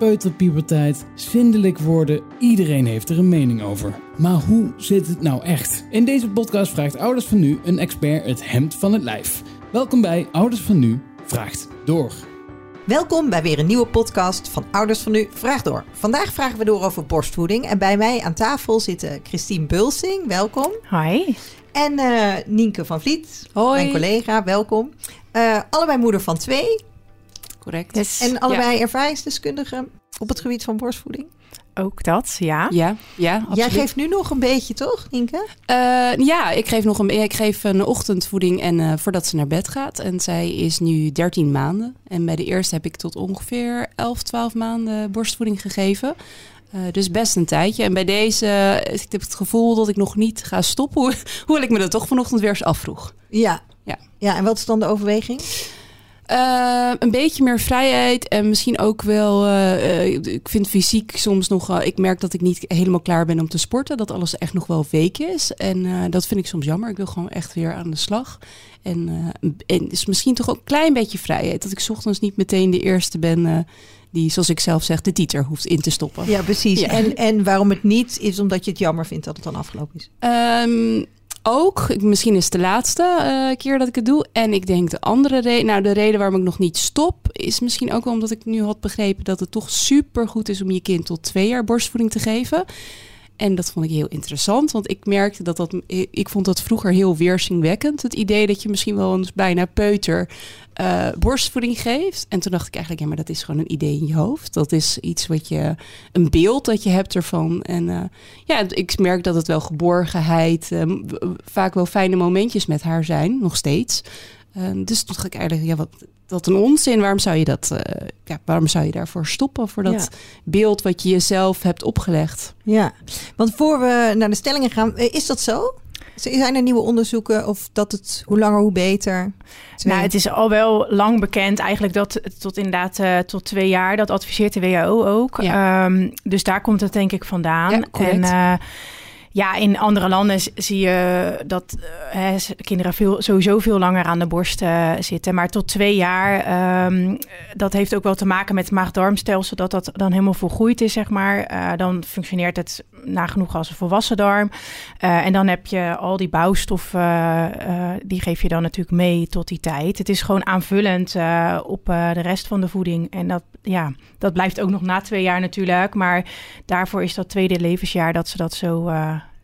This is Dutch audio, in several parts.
peuterpuberteit, zwindelijk worden. Iedereen heeft er een mening over. Maar hoe zit het nou echt? In deze podcast vraagt Ouders van Nu een expert het hemd van het lijf. Welkom bij Ouders van Nu vraagt door. Welkom bij weer een nieuwe podcast van Ouders van Nu Vraag Door. Vandaag vragen we door over borstvoeding. En bij mij aan tafel zitten Christine Bulsing, welkom. Hi. En uh, Nienke van Vliet, Hoi. mijn collega, welkom. Uh, allebei moeder van twee. Correct. Yes. En allebei ja. ervaringsdeskundigen op het gebied van borstvoeding. Ook dat, ja. Ja, ja absoluut. Jij geeft nu nog een beetje, toch, Nienke? Uh, ja, ik geef nog een, ik geef een ochtendvoeding en uh, voordat ze naar bed gaat. En zij is nu 13 maanden. En bij de eerste heb ik tot ongeveer 11, 12 maanden borstvoeding gegeven. Uh, dus best een tijdje. En bij deze, ik heb het gevoel dat ik nog niet ga stoppen. Hoewel ik me dat toch vanochtend weer eens afvroeg. Ja. Ja. ja, en wat is dan de overweging? Uh, een beetje meer vrijheid en misschien ook wel. Uh, uh, ik vind fysiek soms nog. ik merk dat ik niet helemaal klaar ben om te sporten. Dat alles echt nog wel week is. En dat vind ik soms jammer. Ik wil gewoon echt weer aan de slag. En, en is misschien toch ook een klein beetje vrijheid. Dat ik 's ochtends niet meteen de eerste ben die, zoals ik zelf zeg, de tieter hoeft in te stoppen. Ja, precies. Ja. En, en waarom het niet is omdat je het jammer vindt dat het dan afgelopen is? Um, ook, misschien is het de laatste uh, keer dat ik het doe. En ik denk de andere reden, nou de reden waarom ik nog niet stop, is misschien ook omdat ik nu had begrepen dat het toch super goed is om je kind tot twee jaar borstvoeding te geven. En dat vond ik heel interessant, want ik merkte dat dat, ik vond dat vroeger heel weerzinwekkend. Het idee dat je misschien wel eens bijna peuter uh, borstvoeding geeft. En toen dacht ik eigenlijk, ja, maar dat is gewoon een idee in je hoofd. Dat is iets wat je, een beeld dat je hebt ervan. En uh, ja, ik merk dat het wel geborgenheid, um, vaak wel fijne momentjes met haar zijn, nog steeds. Uh, dus toen dacht ik eigenlijk, ja, wat, dat een onzin. Waarom zou je dat, ja, waarom zou je daarvoor stoppen? Voor dat ja. beeld wat je jezelf hebt opgelegd. Ja, want voor we naar de stellingen gaan, is dat zo? Zijn er nieuwe onderzoeken of dat het hoe langer hoe beter? Twee. Nou, het is al wel lang bekend eigenlijk dat tot inderdaad uh, tot twee jaar, dat adviseert de WHO ook. Ja. Um, dus daar komt het denk ik vandaan. Ja, en uh, ja, in andere landen zie je dat uh, kinderen veel, sowieso veel langer aan de borst uh, zitten. Maar tot twee jaar, um, dat heeft ook wel te maken met het maag-darmstelsel, dat dat dan helemaal volgroeid is, zeg maar. Uh, dan functioneert het nagenoeg als een volwassen darm. en dan heb je al die bouwstoffen, die geef je dan natuurlijk mee tot die tijd. Het is gewoon aanvullend op de rest van de voeding. En dat, ja, dat blijft ook nog na twee jaar natuurlijk. Maar daarvoor is dat tweede levensjaar dat ze dat zo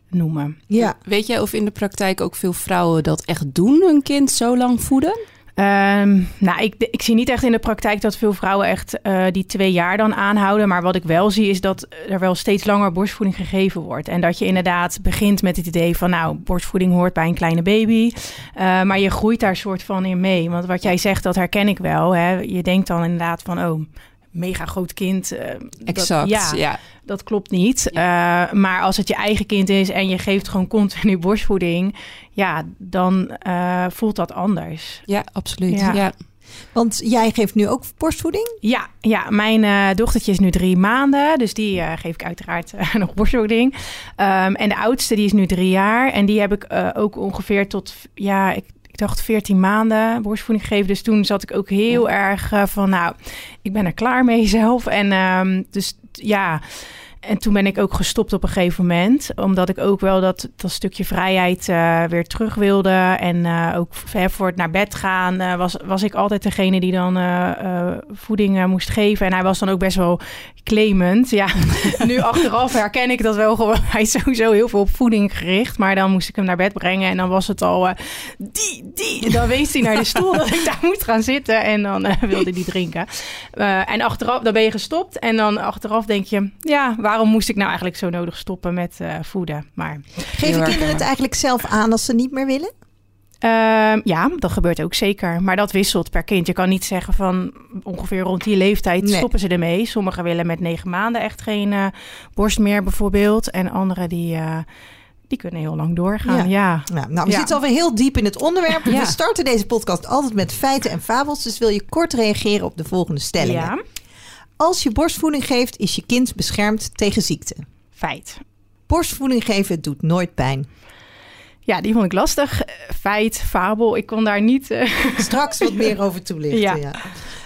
noemen. Ja. Weet jij of in de praktijk ook veel vrouwen dat echt doen, een kind zo lang voeden? Um, nou, ik, ik zie niet echt in de praktijk dat veel vrouwen echt uh, die twee jaar dan aanhouden. Maar wat ik wel zie is dat er wel steeds langer borstvoeding gegeven wordt. En dat je inderdaad begint met het idee van, nou, borstvoeding hoort bij een kleine baby. Uh, maar je groeit daar soort van in mee. Want wat jij zegt, dat herken ik wel. Hè. Je denkt dan inderdaad van, oh, mega groot kind. Uh, exact, dat, ja, ja, dat klopt niet. Ja. Uh, maar als het je eigen kind is en je geeft gewoon continu borstvoeding, ja, dan uh, voelt dat anders. Ja, absoluut. Ja. ja. Want jij geeft nu ook borstvoeding? Ja, ja mijn uh, dochtertje is nu drie maanden. Dus die uh, geef ik uiteraard uh, nog borstvoeding. Um, en de oudste die is nu drie jaar. En die heb ik ook ongeveer tot, ja, ik ik dacht 14 maanden borstvoeding gegeven. Dus toen zat ik ook heel ja. erg uh, van, nou, ik ben er klaar mee zelf. En um, dus ja, en toen ben ik ook gestopt op een gegeven moment. Omdat ik ook wel dat, dat stukje vrijheid uh, weer terug wilde. En uh, ook voor het naar bed gaan uh, was, was ik altijd degene die dan voeding moest geven. En hij was dan ook best wel claimend. Ja, nu achteraf herken ik dat wel gewoon. Hij is sowieso heel veel op voeding gericht. Maar dan moest ik hem naar bed brengen. En dan was het al die, die. Dan wees hij naar de stoel dat ik daar moet gaan zitten. En dan wilde hij drinken. en achteraf, dan ben je gestopt. En dan achteraf denk je, ja, waarom moest ik nou eigenlijk zo nodig stoppen met uh, voeden? Maar geven kinderen het eigenlijk zelf aan als ze niet meer willen? Ehm, ja, dat gebeurt ook zeker. Maar dat wisselt per kind. Je kan niet zeggen van ongeveer rond die leeftijd Nee. stoppen ze ermee. Sommigen willen met negen maanden echt geen eh, borst meer bijvoorbeeld. En anderen die, eh, die kunnen heel lang doorgaan. Ja. Nou, nou we Ja. zitten alweer heel diep in het onderwerp. Ja. We starten deze podcast altijd met feiten en fabels. Dus wil je kort reageren op de volgende stellingen. Als je borstvoeding geeft, is je kind beschermd tegen ziekte. feit. Borstvoeding geven doet nooit pijn. Ja, die vond ik lastig. Eh, Feit, fabel. Ik kon daar niet... eh, Straks wat meer over toelichten. Ja. Ja.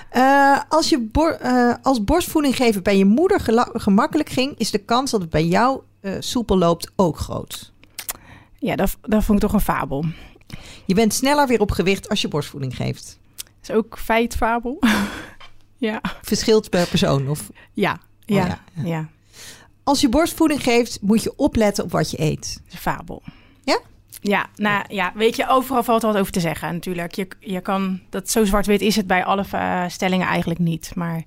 Eh, als je bor- als borstvoeding geven bij je moeder gemakkelijk ging, is de kans dat het bij jou soepel loopt ook groot. ja, dat, dat vond ik toch een fabel. Je bent sneller weer op gewicht als je borstvoeding geeft. is ook feit, fabel. ja. Verschilt per persoon. Of Ja. Ja. Oh ja, ja. ja. als je borstvoeding geeft, moet je opletten op wat je eet. Fabel. Ja? Ja, nou ja, weet je, overal valt wat over te zeggen natuurlijk. Je, je kan, dat zo zwart-wit is het bij alle eh, stellingen eigenlijk niet. Maar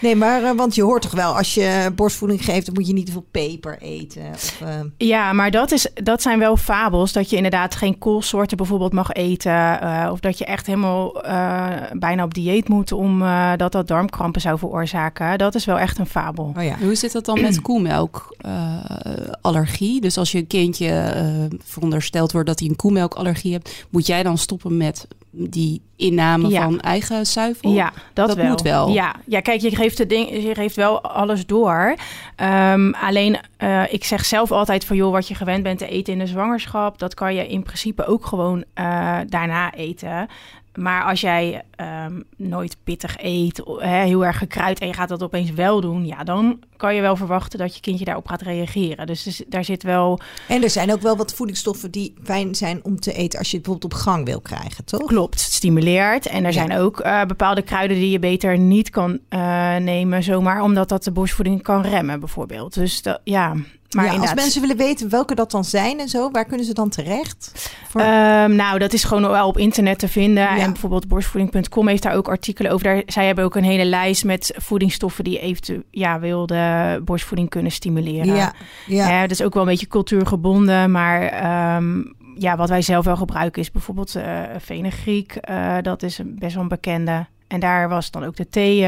Nee, maar eh, want je hoort toch wel, als je borstvoeding geeft, dan moet je niet te veel peper eten. Of, eh, ja, maar dat, is, dat zijn wel fabels. Dat je inderdaad geen koolsoorten bijvoorbeeld mag eten. eh, of dat je echt helemaal eh, bijna op dieet moet om eh, dat dat darmkrampen zou veroorzaken. Dat is wel echt een fabel. oh ja. Hoe zit dat dan met koemelkallergie? dus als je een kindje eh, verondersteld wordt dat hij een koemelkallergie hebt, moet jij dan stoppen met die inname Ja. van eigen zuivel? Ja, dat, Dat wel. moet wel. Ja, ja kijk, je geeft, het ding, je geeft wel alles door. Ehm, alleen, eh, ik zeg zelf altijd van... joh, wat je gewend bent te eten in de zwangerschap... dat kan je in principe ook gewoon eh, daarna eten. Maar als jij ehm, nooit pittig eet, heel erg gekruid... en je gaat dat opeens wel doen... ja, dan kan je wel verwachten dat je kindje daarop gaat reageren. Dus, dus daar zit wel... En er zijn ook wel wat voedingsstoffen die fijn zijn om te eten als je het bijvoorbeeld op gang wil krijgen, toch? Klopt, het stimuleert. En er Ja. zijn ook eh, bepaalde kruiden die je beter niet kan eh, nemen zomaar, omdat dat de borstvoeding kan remmen bijvoorbeeld. Dus dat, ja, maar ja, als mensen willen weten welke dat dan zijn en zo, waar kunnen ze dan terecht? Voor... Ehm, nou, dat is gewoon wel op internet te vinden. Ja. En bijvoorbeeld borstvoeding.com heeft daar ook artikelen over. Daar, zij hebben ook een hele lijst met voedingsstoffen die eventueel de borstvoeding kunnen stimuleren. ja, ja. Ja. dat is ook wel een beetje cultuurgebonden, maar ehm, ja, wat wij zelf wel gebruiken is bijvoorbeeld eh fenugreek. Eh, dat is een, best wel een bekende. En daar was dan ook de thee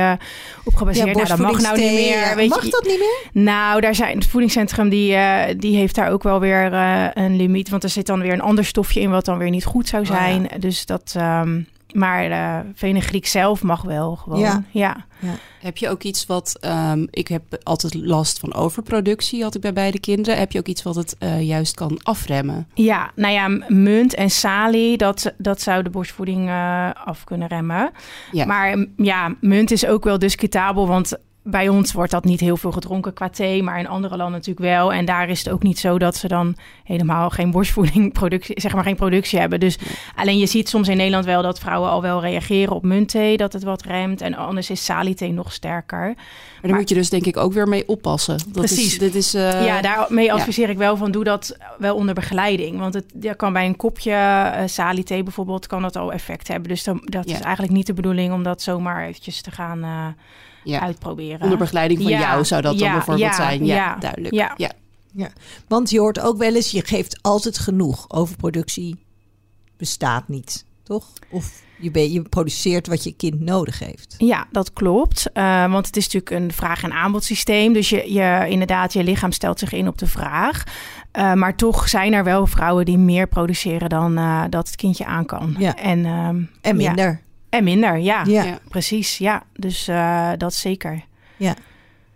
op gebaseerd. nou, dat mag nou niet meer. ja. Weet mag je, dat niet meer? Nou, daar zijn het voedingscentrum die, eh, die heeft daar ook wel weer eh, een limiet. Want er zit dan weer een ander stofje in wat dan weer niet goed zou Oh, ja. zijn. Dus dat. ehm, maar eh fenugreek zelf mag wel gewoon. Ja. ja. Heb je ook iets wat, ehm, ik heb altijd last van overproductie, had ik bij beide kinderen. Heb je ook iets wat het eh, juist kan afremmen? Ja, nou ja, munt en salie, dat, dat zou de borstvoeding eh, af kunnen remmen. Ja. Maar ja, munt is ook wel discutabel, want bij ons wordt dat niet heel veel gedronken qua thee, maar in andere landen natuurlijk wel. En daar is het ook niet zo dat ze dan helemaal geen borstvoeding productie, zeg maar geen productie hebben. Dus alleen je ziet soms in Nederland wel dat vrouwen al wel reageren op muntthee, dat het wat remt. En anders is saliethee nog sterker. Maar daar moet je dus denk ik ook weer mee oppassen. Dat Precies. Is, dit is, eh, ja, daarmee ja. adviseer ik wel van doe dat wel onder begeleiding. Want het ja, kan bij een kopje uh, saliethee bijvoorbeeld kan dat al effect hebben. Dus dan, dat Ja. is eigenlijk niet de bedoeling om dat zomaar eventjes te gaan eh, ja. uitproberen. Onder begeleiding van Ja, jou zou dat dan bijvoorbeeld ja, zijn. Ja, ja, duidelijk. ja. Ja. Want je hoort ook wel eens, je geeft altijd genoeg. Overproductie bestaat niet, toch? Of je, ben, je produceert wat je kind nodig heeft. Ja, dat klopt. Uh, want het is natuurlijk een vraag- en aanbodsysteem. Dus je, je, inderdaad, je lichaam stelt zich in op de vraag. Uh, maar toch zijn er wel vrouwen die meer produceren dan uh, dat het kindje aan kan. Ja. En, um, en minder. Ja. En minder, ja. Ja. ja. Precies, ja. Dus uh, dat zeker. Ja.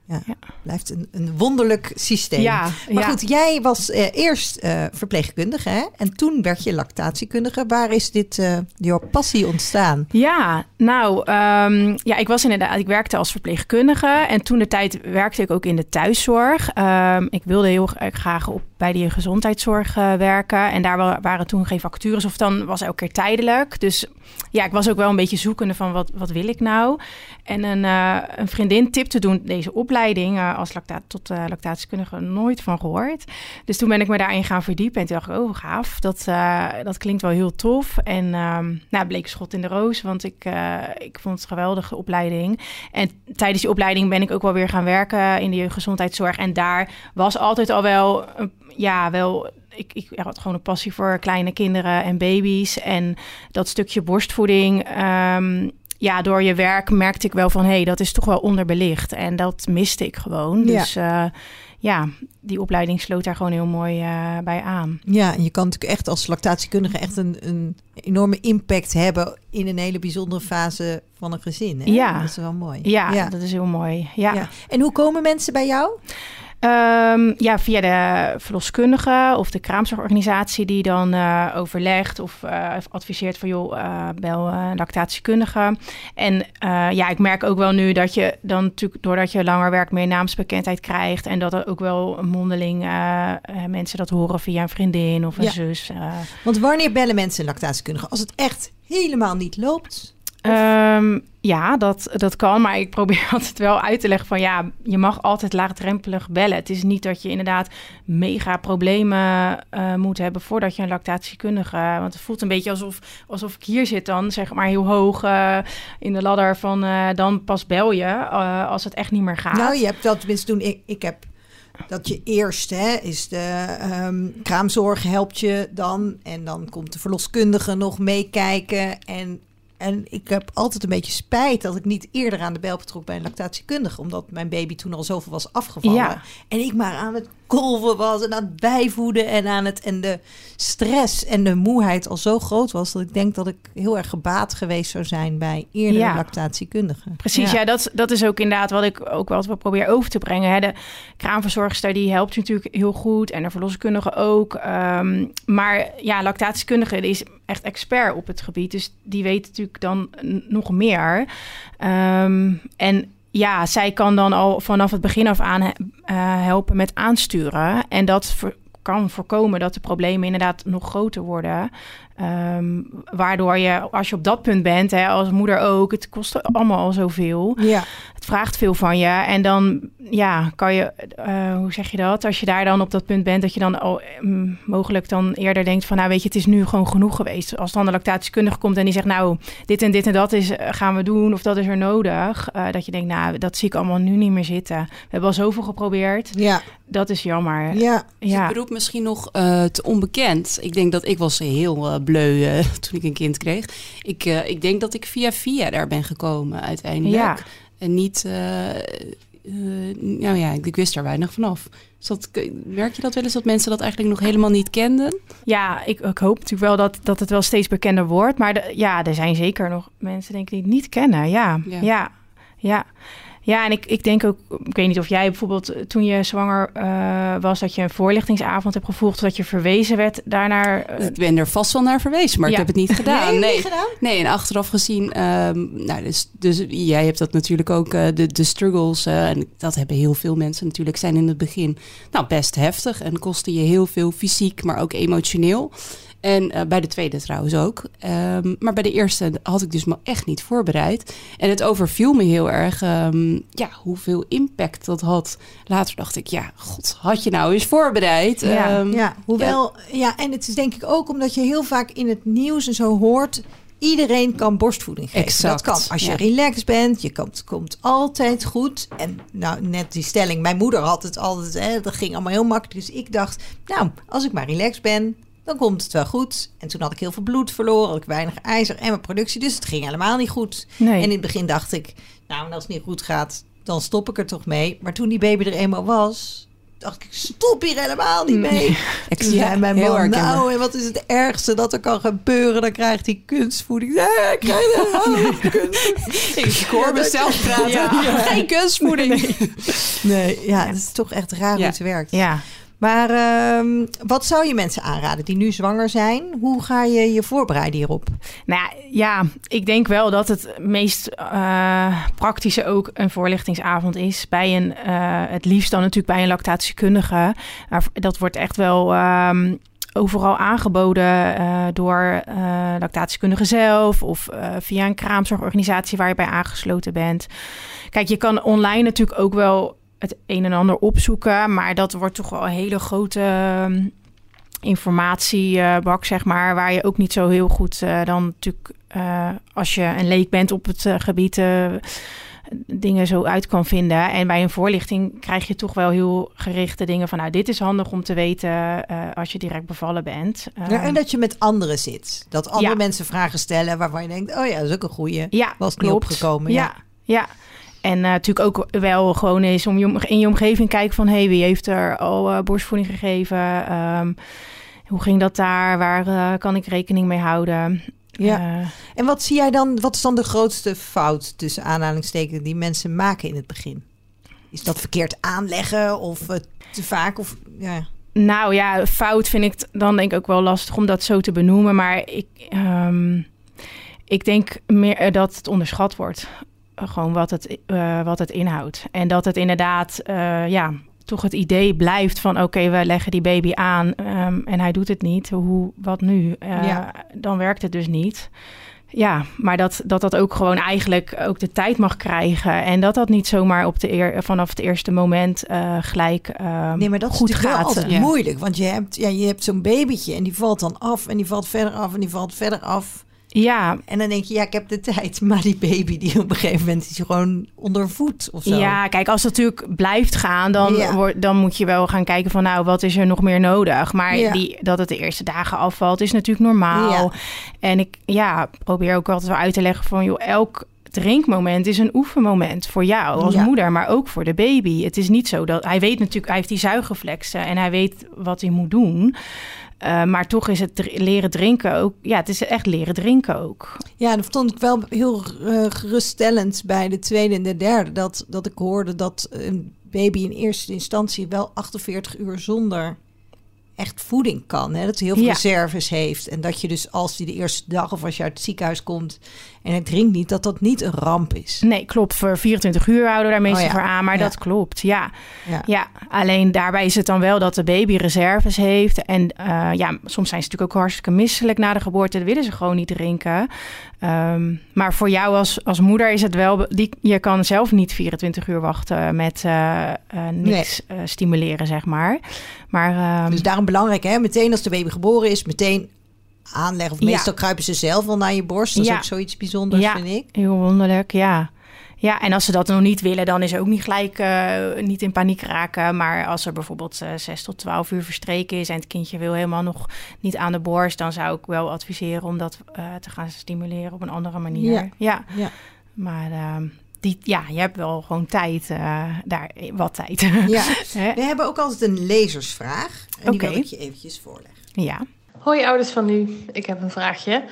Ja, ja. blijft een, een wonderlijk systeem. Ja, maar ja. goed, jij was uh, eerst uh, verpleegkundige hè? en toen werd je lactatiekundige. Waar is dit uh, jouw passie ontstaan? Ja, nou, um, ja, ik was inderdaad, ik werkte als verpleegkundige en toen de tijd werkte ik ook in de thuiszorg. Um, ik wilde heel graag op bij die gezondheidszorg werken en daar waren toen geen vacatures of dan was elke keer tijdelijk. Dus ja, ik was ook wel een beetje zoekende van wat, wat wil ik nou? En een, een vriendin tipte toen deze opleiding opleiding uh, als lacta tot uh, lactatiekundige nooit van gehoord. Dus toen ben ik me daarin gaan verdiepen en toen dacht ik, oh gaaf, dat, uh, dat klinkt wel heel tof. En um, nou, bleek schot in de roos, want ik, ik vond het een geweldige opleiding. En tijdens die opleiding ben ik ook wel weer gaan werken in de jeugdgezondheidszorg. En daar was altijd al wel, ja, wel ik, ik had gewoon een passie voor kleine kinderen en baby's. En dat stukje borstvoeding. Um, ja, door je werk merkte ik wel van hé, hey, dat is toch wel onderbelicht. En dat miste ik gewoon. Ja. Dus uh, ja, die opleiding sloot daar gewoon heel mooi uh, bij aan. Ja, en je kan natuurlijk echt als lactatiekundige echt een, een enorme impact hebben in een hele bijzondere fase van een gezin. Hè? Ja, dat is wel mooi. Ja, ja. dat is heel mooi. Ja. ja. En hoe komen mensen bij jou? Um, ja, via de verloskundige of de kraamzorgorganisatie die dan uh, overlegt of uh, adviseert van joh, uh, bel een lactatiekundige. En ja, ik merk ook wel nu dat je dan natuurlijk doordat je langer werkt meer naamsbekendheid krijgt en dat er ook wel mondeling mensen dat horen via een vriendin of een ja. zus. Want wanneer bellen mensen een lactatiekundige? Als het echt helemaal niet loopt? Um, ja, dat, dat kan. Maar ik probeer altijd wel uit te leggen van ja, je mag altijd laagdrempelig bellen. Het is niet dat je inderdaad mega problemen uh, moet hebben voordat je een lactatiekundige. Want het voelt een beetje alsof, alsof ik hier zit dan, zeg maar heel hoog uh, in de ladder van uh, dan pas bel je als het echt niet meer gaat. Nou, je hebt dat tenminste toen ik, ik heb dat je eerst hè, is de um, kraamzorg helpt je dan en dan komt de verloskundige nog meekijken en en ik heb altijd een beetje spijt dat ik niet eerder aan de bel betrok bij een lactatiekundige. Omdat mijn baby toen al zoveel was afgevallen. Ja. En ik maar aan het kolven was en aan het bijvoeden en aan het. En de stress en de moeheid al zo groot was dat ik denk dat ik heel erg gebaat geweest zou zijn bij eerder ja. lactatiekundige. Precies, ja, dat, dat is ook inderdaad wat ik ook wel probeer over te brengen. Hè. De kraamverzorgster die helpt natuurlijk heel goed en de verloskundige ook. Um, maar ja, lactatiekundige die is echt expert op het gebied. Dus die weet natuurlijk dan nog meer. Um, en ja, zij kan dan al vanaf het begin af aan uh, helpen met aansturen. En dat kan voorkomen dat de problemen inderdaad nog groter worden. Um, waardoor je, als je op dat punt bent, hè, als moeder ook, het kost allemaal al zoveel. Ja. Het vraagt veel van je. En dan, ja, kan je, uh, hoe zeg je dat? Als je daar dan op dat punt bent, dat je dan al um, mogelijk dan eerder denkt van, nou weet je, het is nu gewoon genoeg geweest. Als dan de lactatiekundige komt en die zegt, nou, dit en dit en dat is, uh, gaan we doen, of dat is er nodig. Uh, dat je denkt, nou, dat zie ik allemaal nu niet meer zitten. We hebben al zoveel geprobeerd. Ja. Dat is jammer. Ja. ja. het beroep misschien nog te onbekend. Ik denk dat ik was heel bleu uh, toen ik een kind kreeg. Ik, uh, ik denk dat ik via via daar ben gekomen uiteindelijk. Ja. En niet... Uh, nou ja, ik, ik, wist er weinig vanaf. Dus dat, merk je dat wel eens dat mensen dat eigenlijk nog helemaal niet kenden? Ja, ik, ik hoop natuurlijk wel dat, dat het wel steeds bekender wordt. Maar de, ja, er zijn zeker nog mensen denk ik, die het niet kennen. Ja, ja, ja. ja. Ja, en ik, ik denk ook, ik weet niet of jij bijvoorbeeld eh, toen je zwanger uh, was, dat je een voorlichtingsavond hebt gevolgd, dat je verwezen werd daarnaar. Uh... Ik ben er vast wel naar verwezen, maar ja. ik heb het niet gedaan. Nee, nee. Niet gedaan? nee en achteraf gezien, um, nou, dus, dus jij hebt dat natuurlijk ook, uh, de, de struggles, en dat hebben heel veel mensen natuurlijk, zijn in het begin nou, best heftig en kosten je heel veel fysiek, maar ook emotioneel. En uh, bij de tweede trouwens ook. Um, maar bij de eerste had ik dus me echt niet voorbereid. En het overviel me heel erg um, ja, hoeveel impact dat had. Later dacht ik, ja, god, had je nou eens voorbereid? Ja, um, ja hoewel, ja. ja, en het is denk ik ook omdat je heel vaak in het nieuws en zo hoort... Iedereen kan borstvoeding geven. Exact. Dat kan. Als je ja. relaxed bent, je komt, komt altijd goed. En nou, net die stelling, mijn moeder had het altijd, hè, dat ging allemaal heel makkelijk. Dus ik dacht, nou, als ik maar relaxed ben, dan komt het wel goed. En toen had ik heel veel bloed verloren, had ik weinig ijzer en mijn productie, dus het ging helemaal niet goed. Nee. En in het begin dacht ik, nou, als het niet goed gaat, dan stop ik er toch mee. Maar toen die baby er eenmaal was, dacht ik, stop hier helemaal niet mee. Ik toen zei mijn man, nou, en wat is het ergste dat er kan gebeuren? Dan krijgt hij kunstvoeding. Nee, ik krijg kunstvoeding. ik hoor mezelf praten. Ja. Geen kunstvoeding. Nee, nee ja, het is toch echt raar hoe het werkt. Ja. Maar uh, wat zou je mensen aanraden die nu zwanger zijn? Hoe ga je je voorbereiden hierop? Nou ja, ik denk wel dat het meest uh, praktische ook een voorlichtingsavond is. Bij een, uh, het liefst dan natuurlijk bij een lactatiekundige. Maar dat wordt echt wel... Um, overal aangeboden uh, door uh, lactatiekundigen zelf of via een kraamzorgorganisatie waar je bij aangesloten bent. Kijk, je kan online natuurlijk ook wel het een en ander opzoeken. Maar dat wordt toch wel een hele grote ehm, informatiebak, zeg maar. Waar je ook niet zo heel goed uh, dan natuurlijk, uh, als je een leek bent op het uh, gebied, dingen zo uit kan vinden. En bij een voorlichting krijg je toch wel heel gerichte dingen van, nou, dit is handig om te weten als je direct bevallen bent. Ja, en dat je met anderen zit. Dat andere ja. mensen vragen stellen waarvan je denkt, oh ja, dat is ook een goeie. Ja, was niet opgekomen. Ja, ja. ja. En uh, natuurlijk ook wel gewoon is om je, in je omgeving kijken van... hé, hey, wie heeft er al uh, borstvoeding gegeven? Um, hoe ging dat daar? Waar uh, kan ik rekening mee houden? Ja. en wat zie jij dan? Wat is dan de grootste fout tussen aanhalingstekens die mensen maken in het begin? Is dat verkeerd aanleggen of te vaak? Of, ja. Nou ja, fout vind ik dan denk ik ook wel lastig om dat zo te benoemen. Maar ik, um, ik denk meer dat het onderschat wordt gewoon wat het, uh, wat het inhoudt. En dat het inderdaad, uh, ja, toch het idee blijft van... oké, we leggen die baby aan um, en hij doet het niet. Hoe, wat nu? Uh, ja. Dan werkt het dus niet. Ja, maar dat, dat dat ook gewoon eigenlijk ook de tijd mag krijgen. En dat dat niet zomaar op de eer, vanaf het eerste moment gelijk uh, Nee, maar dat goed is gaat. wel altijd ja. moeilijk. Want je hebt, ja, je hebt zo'n babytje en die valt dan af... en die valt verder af en die valt verder af... Ja. En dan denk je, ja, ik heb de tijd. Maar die baby die op een gegeven moment is gewoon onder voet of zo. Ja, kijk, als het natuurlijk blijft gaan, dan, ja. wordt, dan moet je wel gaan kijken van... nou, wat is er nog meer nodig? Maar ja. die, dat het de eerste dagen afvalt, is natuurlijk normaal. Ja. En ik ja, probeer ook altijd wel uit te leggen van... joh, elk drinkmoment is een oefenmoment voor jou als moeder, maar ook voor de baby. Het is niet zo dat... Hij weet natuurlijk, hij heeft die zuigreflexen en hij weet wat hij moet doen... Uh, maar toch is het leren drinken ook. Ja, het is echt leren drinken ook. Ja, dat vond ik wel heel uh, geruststellend bij de tweede en de derde. Dat, dat ik hoorde dat een baby in eerste instantie wel 48 uur zonder echt voeding kan. Hè? Dat hij heel veel ja. reserves heeft. En dat je dus als hij de eerste dag of als je uit het ziekenhuis komt en hij drinkt niet, dat dat niet een ramp is. Nee, klopt. Voor 24 uur houden we daar meestal oh, ja. voor aan. Maar ja. dat klopt, ja. ja. alleen daarbij is het dan wel dat de baby reserves heeft. En uh, ja, soms zijn ze natuurlijk ook hartstikke misselijk na de geboorte. Dan willen ze gewoon niet drinken. Um, maar voor jou als, als moeder is het wel... Die, je kan zelf niet 24 uur wachten met uh, uh, niks nee. stimuleren, zeg maar. maar um, dus daarom belangrijk, hè? Meteen als de baby geboren is, meteen aanleggen. Of meestal ja. kruipen ze zelf wel naar je borst. Dat is ook zoiets bijzonders, ja, vind ik. heel wonderlijk, ja. Ja, en als ze dat nog niet willen, dan is ook niet gelijk uh, niet in paniek raken. Maar als er bijvoorbeeld uh, 6 tot 12 uur verstreken is en het kindje wil helemaal nog niet aan de borst, dan zou ik wel adviseren om dat uh, te gaan stimuleren op een andere manier. Ja. ja. ja. Maar ehm, die, ja, je hebt wel gewoon tijd, daar wat tijd. Ja. We hebben ook altijd een lezersvraag. En die wil ik je eventjes voorleggen. Ja. Hoi ouders van nu, ik heb een vraagje.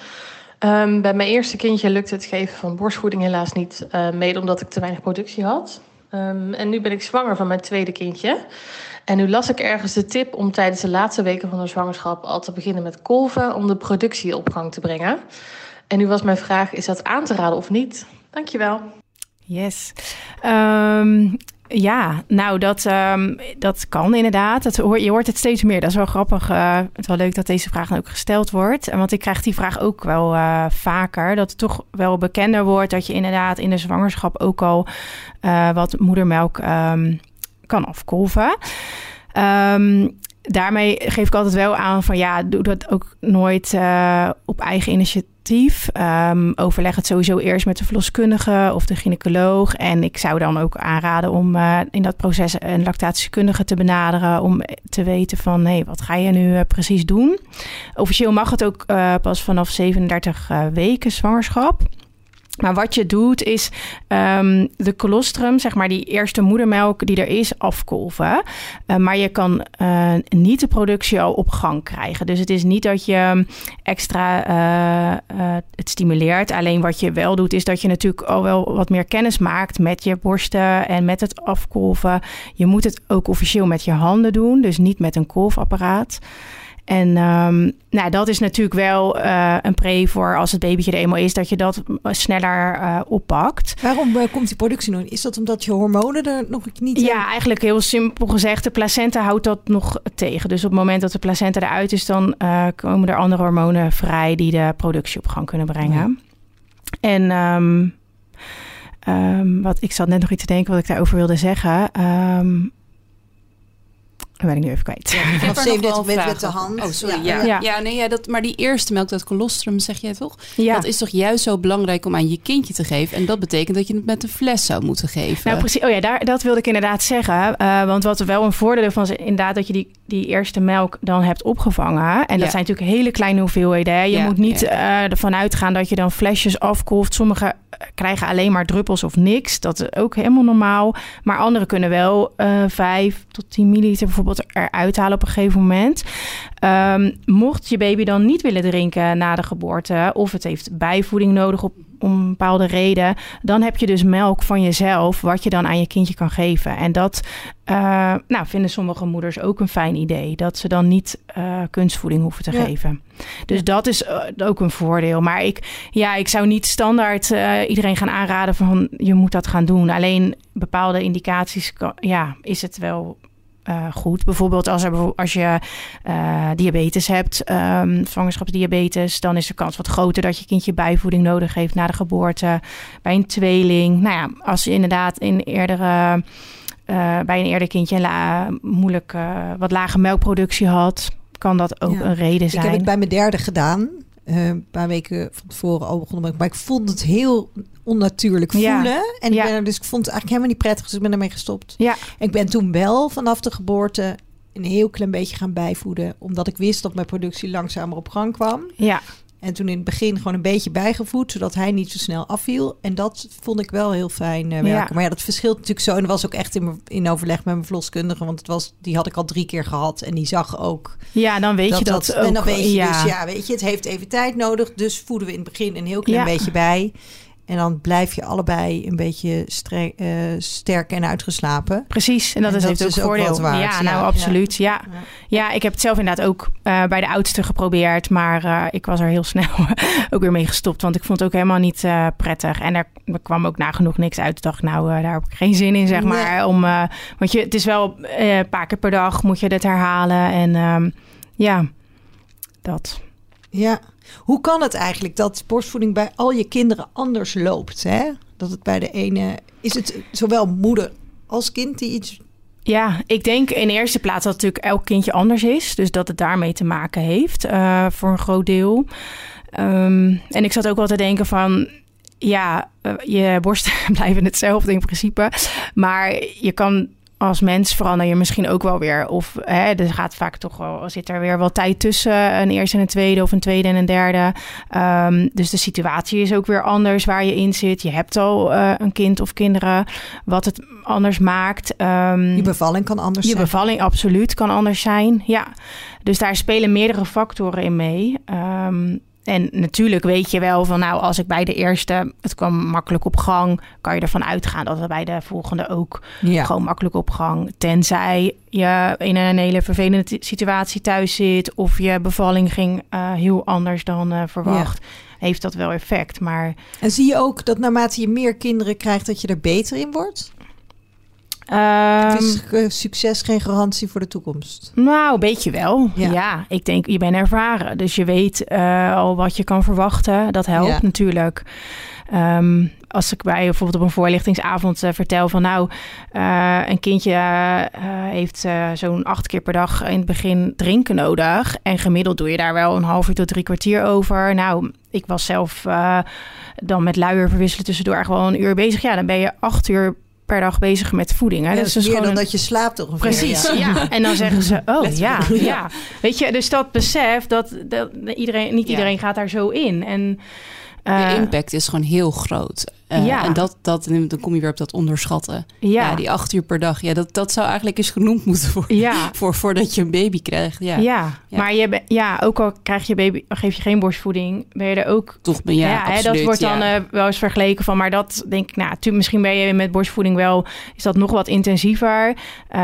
Um, bij mijn eerste kindje lukte het geven van borstvoeding helaas niet, uh, mede omdat ik te weinig productie had. Um, en nu ben ik zwanger van mijn tweede kindje. En nu las ik ergens de tip om tijdens de laatste weken van de zwangerschap al te beginnen met kolven om de productie op gang te brengen. En nu was mijn vraag, is dat aan te raden of niet? Dankjewel. Yes. Ja, nou, dat, um, dat kan inderdaad. Dat hoor, je hoort het steeds meer. Dat is wel grappig. Uh, het is wel leuk dat deze vraag ook gesteld wordt. Want ik krijg die vraag ook wel uh, vaker. Dat het toch wel bekender wordt dat je inderdaad in de zwangerschap ook al uh, wat moedermelk um, kan afkolven. Um, daarmee geef ik altijd wel aan van ja, doe dat ook nooit uh, op eigen initiatief. Um, overleg het sowieso eerst met de verloskundige of de gynaecoloog. En ik zou dan ook aanraden om uh, in dat proces een lactatiekundige te benaderen. Om te weten van hé, wat ga je nu uh, precies doen? Officieel mag het ook pas vanaf 37 weken zwangerschap. Maar wat je doet is um, de colostrum, zeg maar die eerste moedermelk die er is, afkolven. Uh, maar je kan uh, niet de productie al op gang krijgen. Dus het is niet dat je extra uh, het stimuleert. Alleen wat je wel doet is dat je natuurlijk al wel wat meer kennis maakt met je borsten en met het afkolven. Je moet het ook officieel met je handen doen, dus niet met een kolfapparaat. En um, nou, dat is natuurlijk wel uh, een pre voor als het babytje er eenmaal is, dat je dat sneller uh, oppakt. Waarom uh, komt die productie nog? Is dat omdat je hormonen er nog niet Ja, eigenlijk heel simpel gezegd. De placenta houdt dat nog tegen. Dus op het moment dat de placenta eruit is, dan komen er andere hormonen vrij die de productie op gang kunnen brengen. Ja. En um, ehm, wat ik zat net nog iets te denken wat ik daarover wilde zeggen. Dat ben ik nu even kwijt. Ja, ik heb Of er nog 37 wel met, de hand. Oh, sorry. Ja. Ja, Ja. ja. nee, ja, dat, maar die eerste melk, dat colostrum, zeg jij toch? Ja. Dat is toch juist zo belangrijk om aan je kindje te geven. En dat betekent dat je het met een fles zou moeten geven. Nou, precies. Oh ja, daar, dat wilde ik inderdaad zeggen. Eh, want wat er wel een voordeel van is, inderdaad, dat je die, die eerste melk dan hebt opgevangen. En dat Ja. zijn natuurlijk hele kleine hoeveelheden. Hè. Je Ja, moet niet ja. eh, ervan uitgaan dat je dan flesjes afkolft. Sommigen eh, krijgen alleen maar druppels of niks. Dat is ook helemaal normaal. Maar anderen kunnen wel eh 5 tot 10 milliliter bijvoorbeeld eruit halen op een gegeven moment. Ehm, mocht je baby dan niet willen drinken na de geboorte, of het heeft bijvoeding nodig op, om een bepaalde reden, dan heb je dus melk van jezelf, wat je dan aan je kindje kan geven. En dat eh, nou, vinden sommige moeders ook een fijn idee, dat ze dan niet eh, kunstvoeding hoeven te Ja. geven. Dus dat is eh, ook een voordeel. Maar ik, ja, ik zou niet standaard iedereen gaan aanraden van je moet dat gaan doen. Alleen bepaalde indicaties kan, ja, is het wel eh, goed. Bijvoorbeeld als, er, als je eh, diabetes hebt, ehm, zwangerschapsdiabetes, dan is de kans wat groter dat je kindje bijvoeding nodig heeft na de geboorte. Bij een tweeling, nou ja, als je inderdaad in eerdere, eh, bij een eerder kindje een la, moeilijk wat lage melkproductie had, kan dat ook Ja. een reden Ik zijn. heb het bij mijn derde gedaan. Eh, een paar weken van tevoren al begonnen. Maar ik vond het heel onnatuurlijk Ja. voelen. En Ja. ik ben dus ik vond het eigenlijk helemaal niet prettig. Dus ik ben ermee gestopt. Ja. En ik ben toen wel vanaf de geboorte een heel klein beetje gaan bijvoeden. Omdat ik wist dat mijn productie langzamer op gang kwam. Ja, En toen in het begin gewoon een beetje bijgevoed, zodat hij niet zo snel afviel. En dat vond ik wel heel fijn eh, werken. Ja. Maar ja, dat verschilt natuurlijk zo. En dat was ook echt in, in overleg met mijn verloskundige. Want het was, die had ik al drie keer gehad. En die zag ook ja dan weet je dat, ook. En dan weet je ja. dus, ja, weet je, het heeft even tijd nodig. Dus voeden we in het begin een heel klein Ja. beetje bij. En dan blijf je allebei een beetje eh, sterk en uitgeslapen. Precies, en dat En is, dat heeft ook voordeel. waard, ja, ja. nou absoluut. Ja. Ja. Ja. ik heb het zelf inderdaad ook eh, bij de oudste geprobeerd. Maar eh, ik was er heel snel ook weer mee gestopt. Want ik vond het ook helemaal niet prettig. En er, er kwam ook nagenoeg niks uit. Ik dacht, nou, daar heb ik geen zin in, zeg Nee. maar. Om, want je, het is wel een paar keer per dag moet je dit herhalen. En ehm, ja, dat. Ja. Hoe kan het eigenlijk dat borstvoeding bij al je kinderen anders loopt? Hè? Dat het bij de ene... Is het zowel moeder als kind die iets... Ja, ik denk in de eerste plaats dat natuurlijk elk kindje anders is. Dus dat het daarmee te maken heeft eh, voor een groot deel. Ehm, en ik zat ook wel te denken van... Ja, eh, je borsten blijven hetzelfde in principe. Maar je kan als mens verander je misschien ook wel weer. Of hè, er gaat vaak toch wel, zit er weer wel tijd tussen. Een eerste en een tweede of een tweede en een derde. Ehm, dus de situatie is ook weer anders waar je in zit. Je hebt al eh, een kind of kinderen. Wat het anders maakt. Ehm, Je bevalling kan anders je zijn. bevalling absoluut kan anders zijn. Ja, dus daar spelen meerdere factoren in mee. Ehm, en natuurlijk weet je wel van, nou, als ik bij de eerste, het kwam makkelijk op gang, kan je ervan uitgaan dat het bij de volgende ook Ja. gewoon makkelijk op gang. Tenzij je in een hele vervelende situatie thuis zit of je bevalling ging eh, heel anders dan eh, verwacht. Heeft dat wel effect, maar En zie je ook dat naarmate je meer kinderen krijgt, dat je er beter in wordt? Ehm, Of is eh, succes geen garantie voor de toekomst? Nou, een beetje wel. Ja. Ja, ik denk, je bent ervaren. Dus je weet eh, al wat je kan verwachten. Dat helpt Ja. natuurlijk. Ehm, als ik bij bijvoorbeeld op een voorlichtingsavond eh, vertel van nou, een kindje heeft zo'n acht keer per dag in het begin drinken nodig. En gemiddeld doe je daar wel een half uur tot drie kwartier over. Nou, ik was zelf dan met luier verwisselen tussendoor echt wel een uur bezig. Ja, dan ben je acht uur per dag bezig met voeding. Hè? Ja, dat is dus meer gewoon dan een- dat je slaapt toch? Precies, ja. En dan zeggen ze, oh ja, ja. Weet je, dus dat besef, dat, dat iedereen, niet Ja. iedereen gaat daar zo in. En, de impact is gewoon heel groot. Eh, Ja. En dat, dat, dan kom je weer op dat onderschatten. ja, Ja, die acht uur per dag. Ja, dat, dat zou eigenlijk eens genoemd moeten worden. ja. Voor, voordat je een baby krijgt. Ja, Ja. Maar je, ja, ook al krijg je baby, geef je geen borstvoeding, ben je er ook. toch ben ja, Ja, hè, dat wordt dan eh, wel eens vergeleken van, maar dat denk ik, nou, tu- misschien ben je met borstvoeding wel, is dat nog wat intensiever. Eh,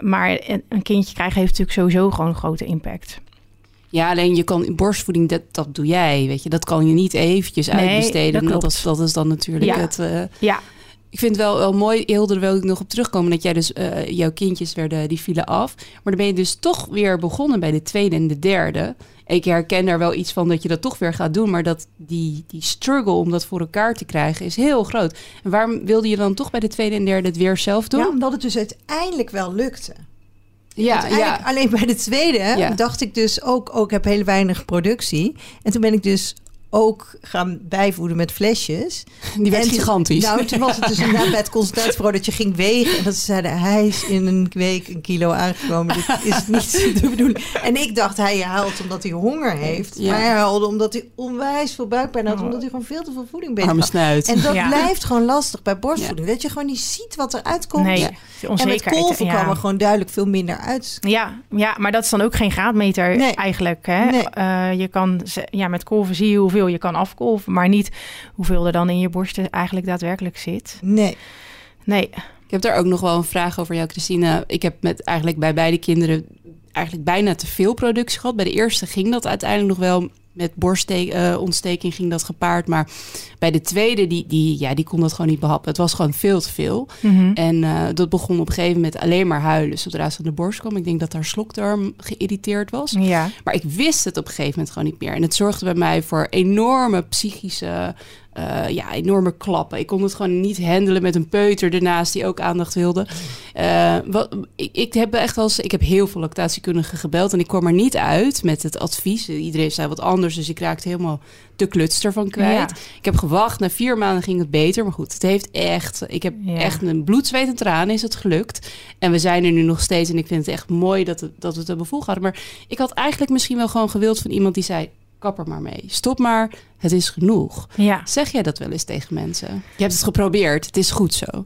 maar een een kindje krijgen heeft natuurlijk sowieso gewoon een grote impact. Ja, alleen je kan borstvoeding, dat, dat doe jij, weet je. Dat kan je niet eventjes Nee, uitbesteden. dat Dat, dat is dan natuurlijk Ja. het... eh, Ja, Ik vind het wel, wel mooi, Hilde, daar wil ik nog op terugkomen... dat jij dus, eh, jouw kindjes werden, die vielen af. Maar dan ben je dus toch weer begonnen bij de tweede en de derde. Ik herken daar wel iets van dat je dat toch weer gaat doen... maar dat die, die struggle om dat voor elkaar te krijgen is heel groot. En waarom wilde je dan toch bij de tweede en derde het weer zelf doen? Ja, omdat het dus uiteindelijk wel lukte. Ja, Uiteindelijk Alleen bij de tweede Ja. dacht ik dus ook, ook ik heb heel weinig productie. En toen ben ik dus ook gaan bijvoeden met flesjes. die werd En toen- gigantisch. Nou, toen was het dus inderdaad bij het consultatiebureau dat je ging wegen. En dat ze zeiden, hij is in een week een kilo aangekomen. Dit is niet de bedoeling. En ik dacht, hij haalt omdat hij honger heeft. Ja. Maar hij haalde omdat hij onwijs veel buikpijn had. Omdat hij gewoon veel te veel voeding Arme bezig snuit. En dat Ja. blijft gewoon lastig bij borstvoeding. Dat je gewoon niet ziet wat eruit komt. Nee, Ja. de En met kolven ja. kwam er gewoon duidelijk veel minder uit. Ja, ja, maar dat is dan ook geen graadmeter Nee. eigenlijk. Hè? Nee. Eh, je kan, ze- ja, met kolven zie je hoeveel je kan afkolven, maar niet hoeveel er dan in je borsten eigenlijk daadwerkelijk zit. Nee. Nee, Ik heb daar ook nog wel een vraag over jou, Christine. Ik heb met eigenlijk bij beide kinderen eigenlijk bijna te veel productie gehad. Bij de eerste ging dat uiteindelijk nog wel. Met borstontsteking ging dat gepaard. Maar bij de tweede, die, die, ja, die kon dat gewoon niet behappen. Het was gewoon veel te veel. Mhm. En eh, dat begon op een gegeven moment alleen maar huilen. Zodra ze aan de borst kwam. Ik denk dat haar slokdarm geïrriteerd was. ja. Maar ik wist het op een gegeven moment gewoon niet meer. En het zorgde bij mij voor enorme psychische, eh, ja, enorme klappen. Ik kon het gewoon niet handelen met een peuter ernaast die ook aandacht wilde. Eh, wat, ik, ik heb echt eens, ik heb heel veel lactatiekundigen gebeld en ik kwam er niet uit met het advies. Iedereen zei wat anders, dus ik raakte helemaal de kluts ervan kwijt. Ja. Ik heb gewacht, na vier maanden ging het beter. Maar goed, het heeft echt, ik heb Ja. echt een bloed, zweet en tranen is het gelukt. En we zijn er nu nog steeds en ik vind het echt mooi dat, het, dat we het hebben volgehouden. Maar ik had eigenlijk misschien wel gewoon gewild van iemand die zei... kap er maar mee, stop maar, het is genoeg. ja. Zeg jij dat wel eens tegen mensen? Je hebt het geprobeerd, het is goed zo.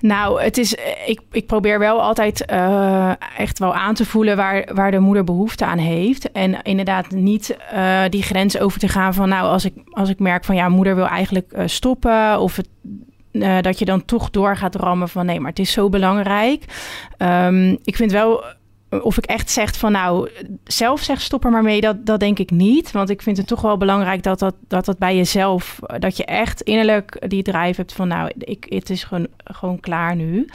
Nou, het is, eh, ik, ik probeer wel altijd eh, echt wel aan te voelen waar, waar de moeder behoefte aan heeft. En inderdaad niet eh, die grens over te gaan van, nou, als ik, als ik merk van ja, moeder wil eigenlijk stoppen. Of het, dat je dan toch door gaat rammen van nee, maar het is zo belangrijk. Ehm, ik vind wel. Of ik echt zeg van nou, zelf zeg stop er maar mee, dat, dat denk ik niet. Want ik vind het toch wel belangrijk dat dat, dat, dat bij jezelf, dat je echt innerlijk die drive hebt van nou, ik, het is gewoon, gewoon klaar nu.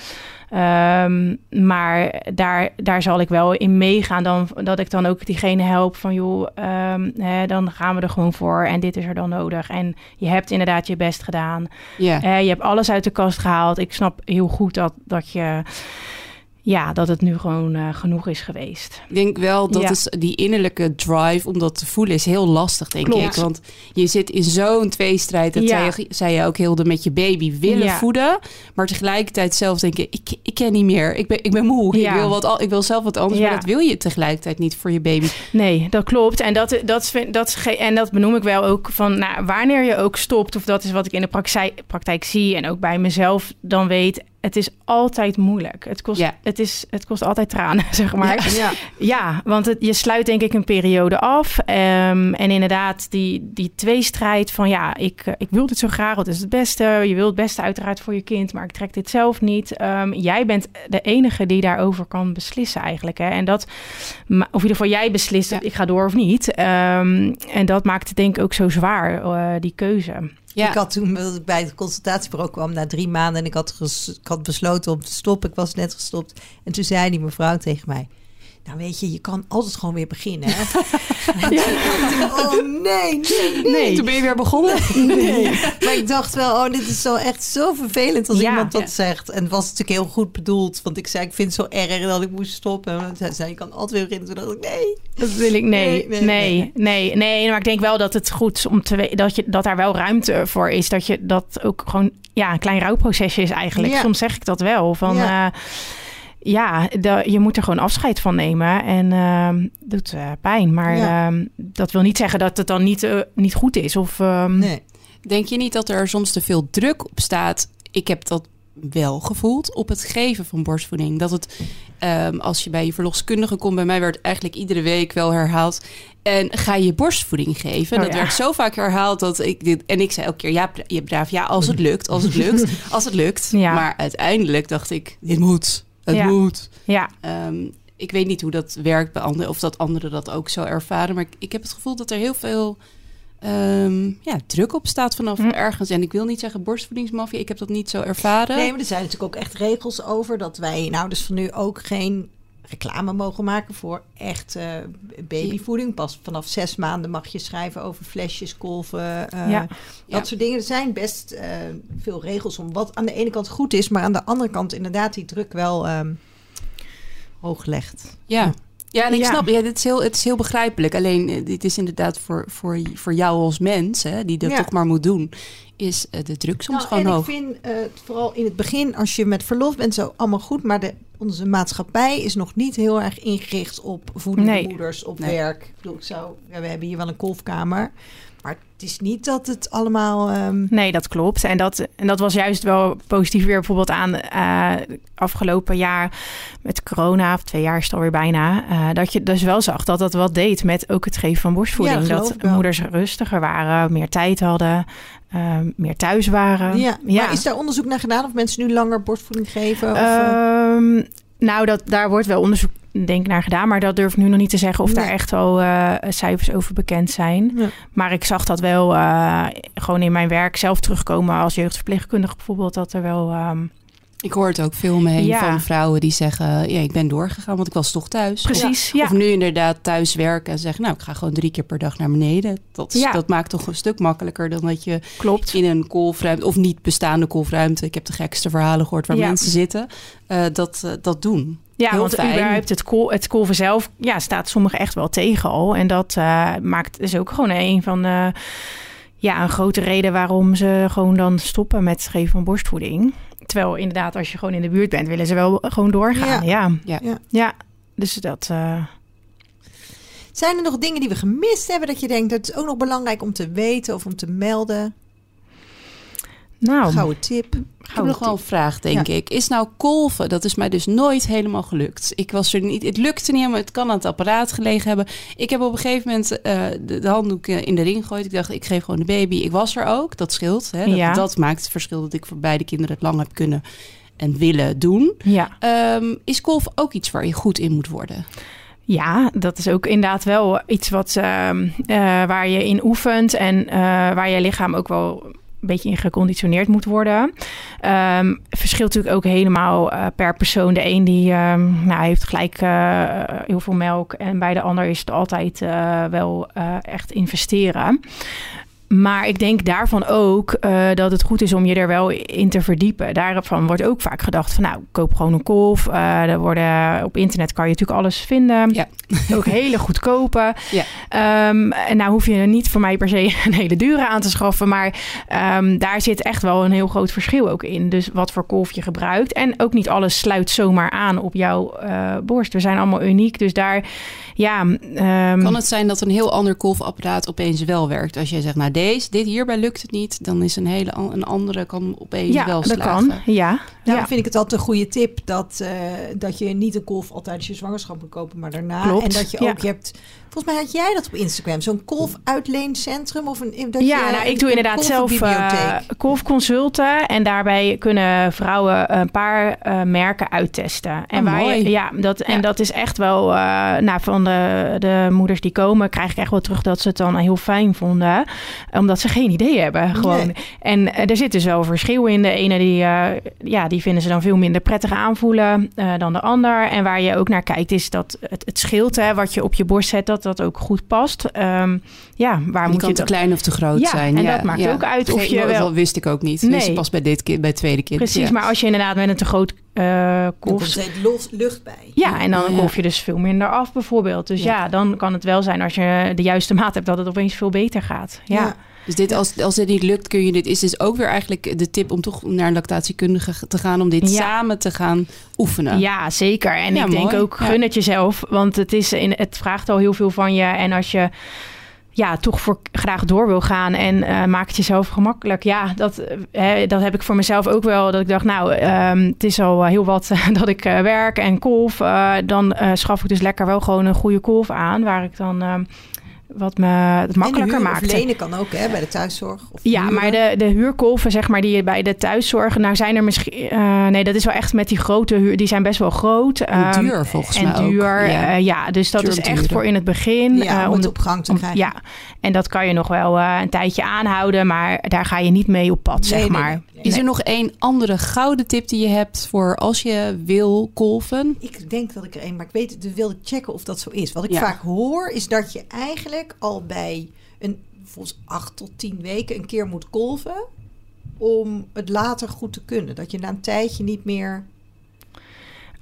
Ehm, maar daar, daar zal ik wel in meegaan. Dan, dat ik dan ook diegene help van joh, ehm, hè, dan gaan we er gewoon voor. En dit is er dan nodig. En je hebt inderdaad je best gedaan. Ja. Eh, je hebt alles uit de kast gehaald. Ik snap heel goed dat, dat je. Ja, dat het nu gewoon eh, genoeg is geweest. Ik denk wel dat Ja. is die innerlijke drive om dat te voelen is heel lastig, denk Klopt. ik. Want je zit in zo'n tweestrijd. Dat Ja. zei, je, zei je ook heel met je baby willen Ja. voeden. Maar tegelijkertijd zelf denken, ik, ik ken niet meer. Ik ben, ik ben moe. Ja. Ik, wil wat, al- ik wil zelf wat anders. Maar dat wil je tegelijkertijd niet voor je baby. Nee, dat klopt. En dat, dat, vind- dat, en dat benoem ik wel ook van nou, wanneer je ook stopt, of dat is wat ik in de praktijk, praktijk zie en ook bij mezelf dan weet. Het is altijd moeilijk. Het kost, het is, het kost altijd tranen, zeg maar. Ja. Ja, want het, je sluit denk ik een periode af. Ehm, en inderdaad, die, die tweestrijd van ja, ik, ik wil dit zo graag. Het is het beste. Je wilt het beste uiteraard voor je kind, maar ik trek dit zelf niet. Ehm, jij bent de enige die daarover kan beslissen eigenlijk. Hè? En dat, of in ieder geval jij beslist, Ja. ik ga door of niet. Ehm, en dat maakt het denk ik ook zo zwaar, eh, die keuze. Ik had toen ik bij het consultatiebureau kwam na drie maanden en ik had, ik had besloten om te stoppen. Ik was net gestopt. En toen zei die mevrouw tegen mij. Nou weet je, je kan altijd gewoon weer beginnen. Hè? Oh nee, nee, nee. Toen ben je weer begonnen. Nee. Maar ik dacht wel, oh, dit is zo echt zo vervelend als Ja. iemand dat Ja. zegt. En het was natuurlijk heel goed bedoeld. Want ik zei, ik vind het zo erg dat ik moest stoppen. En zij zei, je kan altijd weer beginnen. Toen dacht ik, nee. Dat wil ik, nee, Nee, nee, nee, nee, nee, Maar ik denk wel dat het goed is om te weten dat, je, dat daar wel ruimte voor is. Dat je dat ook gewoon, ja, een klein rouwprocesje is eigenlijk. Ja. Soms zeg ik dat wel. Van Ja. Ja, je moet er gewoon afscheid van nemen. En ehm doet eh, pijn. Maar Ja. ehm, dat wil niet zeggen dat het dan niet, eh, niet goed is. Of, ehm, Nee. Denk je niet dat er soms te veel druk op staat? Ik heb dat wel gevoeld op het geven van borstvoeding. Dat het, als je bij je verloskundige komt, bij mij werd eigenlijk iedere week wel herhaald. En ga je borstvoeding geven? Oh, dat ja. werd zo vaak herhaald dat ik dit. En ik zei elke keer: ja, je braaf, ja, als het lukt, als het lukt, als het lukt. Ja. Maar uiteindelijk dacht ik: dit moet, het Ja. moet. Ja, Ehm, ik weet niet hoe dat werkt bij anderen, of dat anderen dat ook zo ervaren. Maar ik, ik heb het gevoel dat er heel veel ehm, ja, druk op staat vanaf Hm. ergens. En ik wil niet zeggen borstvoedingsmafia, ik heb dat niet zo ervaren. Nee, maar er zijn natuurlijk ook echt regels over dat wij in ouders van nu ook geen reclame mogen maken voor echt eh, babyvoeding. Pas vanaf zes maanden mag je schrijven over flesjes, kolven, eh, Ja. dat Ja. soort dingen. Er zijn best eh, veel regels om wat aan de ene kant goed is, maar aan de andere kant inderdaad die druk wel ehm hoog legt. Ja. Ja, en ik Ja. snap, ja, dit is heel, het is heel begrijpelijk. Alleen, eh, dit is inderdaad voor, voor, voor jou als mens, hè, die dat Ja. toch maar moet doen, is eh, de druk soms Nou, gewoon en hoog. ik vind eh, vooral in het begin, als je met verlof bent, zo allemaal goed. Maar de, onze maatschappij is nog niet heel erg ingericht op voedende Nee. moeders, op Nee. werk. Ik bedoel, ik zou, ja, we hebben hier wel een kolfkamer. Maar het is niet dat het allemaal... ehm, Nee, dat klopt. En dat, en dat was juist wel positief weer bijvoorbeeld aan eh afgelopen jaar met corona, of twee jaar is het alweer bijna, eh, dat je dus wel zag dat dat wat deed met ook het geven van borstvoeding. Ja, dat moeders rustiger waren, meer tijd hadden, eh, meer thuis waren. ja, maar is daar onderzoek naar gedaan of mensen nu langer borstvoeding geven? Of, eh, Ehm, nou, dat, daar wordt wel onderzoek denk naar gedaan, maar dat durf ik nu nog niet te zeggen of Nee. daar echt al eh, cijfers over bekend zijn. Ja. Maar ik zag dat wel eh, gewoon in mijn werk zelf terugkomen als jeugdverpleegkundige bijvoorbeeld, dat er wel ehm, Ik hoor het ook veel om me heen Ja. van vrouwen die zeggen... ja, ik ben doorgegaan, want ik was toch thuis. precies, ja. Of nu inderdaad thuis werken en zeggen... nou, ik ga gewoon drie keer per dag naar beneden. Dat, is- Ja. dat maakt toch een stuk makkelijker dan dat je klopt. in een kolfruimte... of niet bestaande kolfruimte... ik heb de gekste verhalen gehoord waar mensen zitten... eh, dat, dat doen. Ja, Heel want fijn. überhaupt het, kol, het kolven zelf ja, staat sommigen echt wel tegen al. En dat eh, maakt is ook gewoon een van de... Ja, een grote reden waarom ze gewoon dan stoppen met het geven van borstvoeding. Terwijl inderdaad, als je gewoon in de buurt bent, willen ze wel gewoon doorgaan. Ja, ja. Ja. Ja. dus dat... eh, Zijn er nog dingen die we gemist hebben dat je denkt... dat is ook nog belangrijk om te weten of om te melden? Nou, Gouden tip. Ik heb nog wel een vraag, denk ik. Is nou kolven, dat is mij dus nooit helemaal gelukt. Ik was er niet, het lukte niet helemaal, het kan aan het apparaat gelegen hebben. Ik heb op een gegeven moment eh, de, de handdoek eh, in de ring gegooid. Ik dacht, ik geef gewoon de baby. Ik was er ook, dat scheelt. Hè? Dat, Ja. dat maakt het verschil dat ik voor beide kinderen het lang heb kunnen en willen doen. ja. Ehm, is kolven ook iets waar je goed in moet worden? Ja, dat is ook inderdaad wel iets wat, ehm, eh, waar je in oefent en eh, waar je lichaam ook wel een beetje in geconditioneerd moet worden. Ehm verschilt natuurlijk ook helemaal eh, per persoon. De een die ehm, nou, heeft gelijk eh, heel veel melk en bij de ander is het altijd eh, wel echt investeren. Maar ik denk daarvan ook eh, dat het goed is om je er wel in te verdiepen. Daarvan wordt ook vaak gedacht van nou, koop gewoon een kolf. Eh, er worden, op internet kan je natuurlijk alles vinden. Ja. Ook hele goedkope. Ja. Ehm, en nou hoef je er niet voor mij per se een hele dure aan te schaffen. Maar ehm, daar zit echt wel een heel groot verschil ook in. Dus wat voor kolf je gebruikt. En ook niet alles sluit zomaar aan op jouw eh, borst. We zijn allemaal uniek. Dus daar, ja... ehm, Kan het zijn dat een heel ander kolfapparaat opeens wel werkt? Als jij zegt, nou deze, dit hierbij lukt het niet, dan is een hele een andere kan opeens ja, wel dat slagen. kan. Ja. Daarom ja. vind ik het altijd een goede tip dat, eh, dat je niet een kolf altijd als je zwangerschap moet kopen, maar daarna. Klopt, En dat je ja. ook, je hebt, volgens mij had jij dat op Instagram, zo'n kolf uitleencentrum of een. Dat ja, je, nou, ik doe inderdaad zelf uh, kolfconsulten. En daarbij kunnen vrouwen een paar eh, merken uittesten. En, Oh, je, ja, dat, en Ja. dat is echt wel... eh, nou, van de, de moeders die komen, krijg ik echt wel terug dat ze het dan heel fijn vonden. Omdat ze geen idee hebben. Gewoon. Nee. En eh, er zit dus wel verschil in. De ene die, eh, ja, die vinden ze dan veel minder prettig aanvoelen dan de ander. En waar je ook naar kijkt is dat het, het schild hè, wat je op je borst zet, dat dat ook goed past. Ehm, ja, waar Die moet kan je te het klein of te groot Ja, zijn. en dat maakt ook uit of Geen- je dat wel- wist ik ook niet. Nee. Pas bij dit kind, bij het tweede kind. Precies, ja. maar als je inderdaad met een te groot eh Dan kolf... komt er los- lucht bij. Ja, en dan Ja. je dus veel minder af bijvoorbeeld. Dus ja. Ja. dan kan het wel zijn als je de juiste maat hebt... dat het opeens veel beter gaat. Ja, Ja. Dus dit, als, als dit niet lukt, kun je dit. Is dus ook weer eigenlijk de tip om toch naar een lactatiekundige te gaan. Om dit Ja. samen te gaan oefenen. ja zeker. En Ja, ik denk ook, gun het jezelf. Want het, is in, het vraagt al heel veel van je. En als je ja, toch voor graag door wil gaan en eh maak het jezelf gemakkelijk. Ja, dat, eh, hè, dat heb ik voor mezelf ook wel. Dat ik dacht, nou, ehm, het is al heel wat dat ik eh, werk en kolf. dan schaf ik dus lekker wel gewoon een goede kolf aan. Waar ik dan ehm, wat me het makkelijker en maakte. lenen kan ook hè, bij de thuiszorg. Of Ja, huren. maar de, de huurkolven, zeg maar, die je bij de thuiszorg... Nou zijn er misschien... eh, nee, dat is wel echt met die grote huur... Die zijn best wel groot. En ehm, duur volgens en mij ook. duur, Ja. dus dat Duur is echt voor in het begin. ja, eh, om om het op gang te om- krijgen. ja, en dat kan je nog wel eh, een tijdje aanhouden, maar daar ga je niet mee op pad, Nee, zeg maar. nee, nee. Is er nog één andere gouden tip die je hebt voor als je wil kolven? Ik denk dat ik er één, maar ik weet het, wilde checken of dat zo is. Wat ik Ja. vaak hoor, is dat je eigenlijk al bij een volgens acht tot tien weken een keer moet kolven om het later goed te kunnen. Dat je na een tijdje niet meer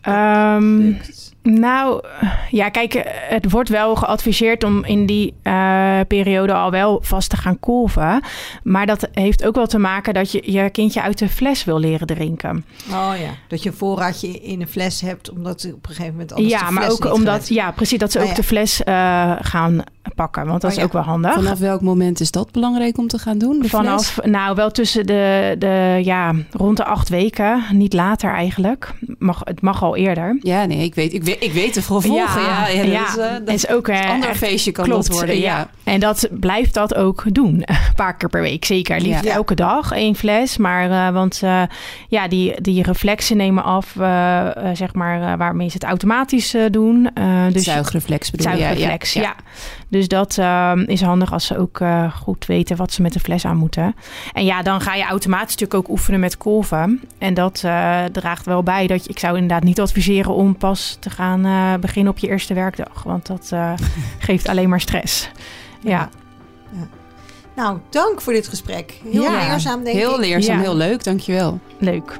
Ehm, lukt. nou, ja, kijk, eh, het wordt wel geadviseerd om in die eh, periode al wel vast te gaan kolven. Maar dat heeft ook wel te maken dat je je kindje uit de fles wil leren drinken. Oh ja, dat je een voorraadje in een fles hebt, omdat ze op een gegeven moment anders ja, maar ook omdat, ja, precies, dat ze Ah, ook ja. de fles eh, gaan pakken. Want dat Oh, is ja. ook wel handig. Vanaf welk moment is dat belangrijk om te gaan doen? de fles? Vanaf, nou wel tussen de, de, ja, rond de acht weken. Niet later eigenlijk. Mag, het mag al eerder. Ja, nee, ik weet, ik weet, ik weet het gewoon volgen. Ja, ja, dat is, eh, dat is ook een eh, ander echt- feestje kan klopt, dat worden. Ja. En dat blijft dat ook doen. Een paar keer per week, zeker. Liefst elke dag één fles. Maar eh, want eh, ja, die, die reflexen nemen af, zeg maar, waarmee ze het automatisch doen. Dus zuigreflex bedoel je? Ja, zuigreflex, ja, ja. Dus dat ehm, is handig als ze ook eh, goed weten wat ze met de fles aan moeten. En ja, dan ga je automatisch natuurlijk ook oefenen met kolven. En dat eh, draagt wel bij dat je, ik zou inderdaad niet adviseren om pas te gaan eh, beginnen op je eerste werkdag. Want dat eh, geeft alleen maar stress. Ja, Nou, dank voor dit gesprek. Heel Ja, leerzaam, denk ik. Heel leerzaam, Ja. heel leuk. Dankjewel. leuk.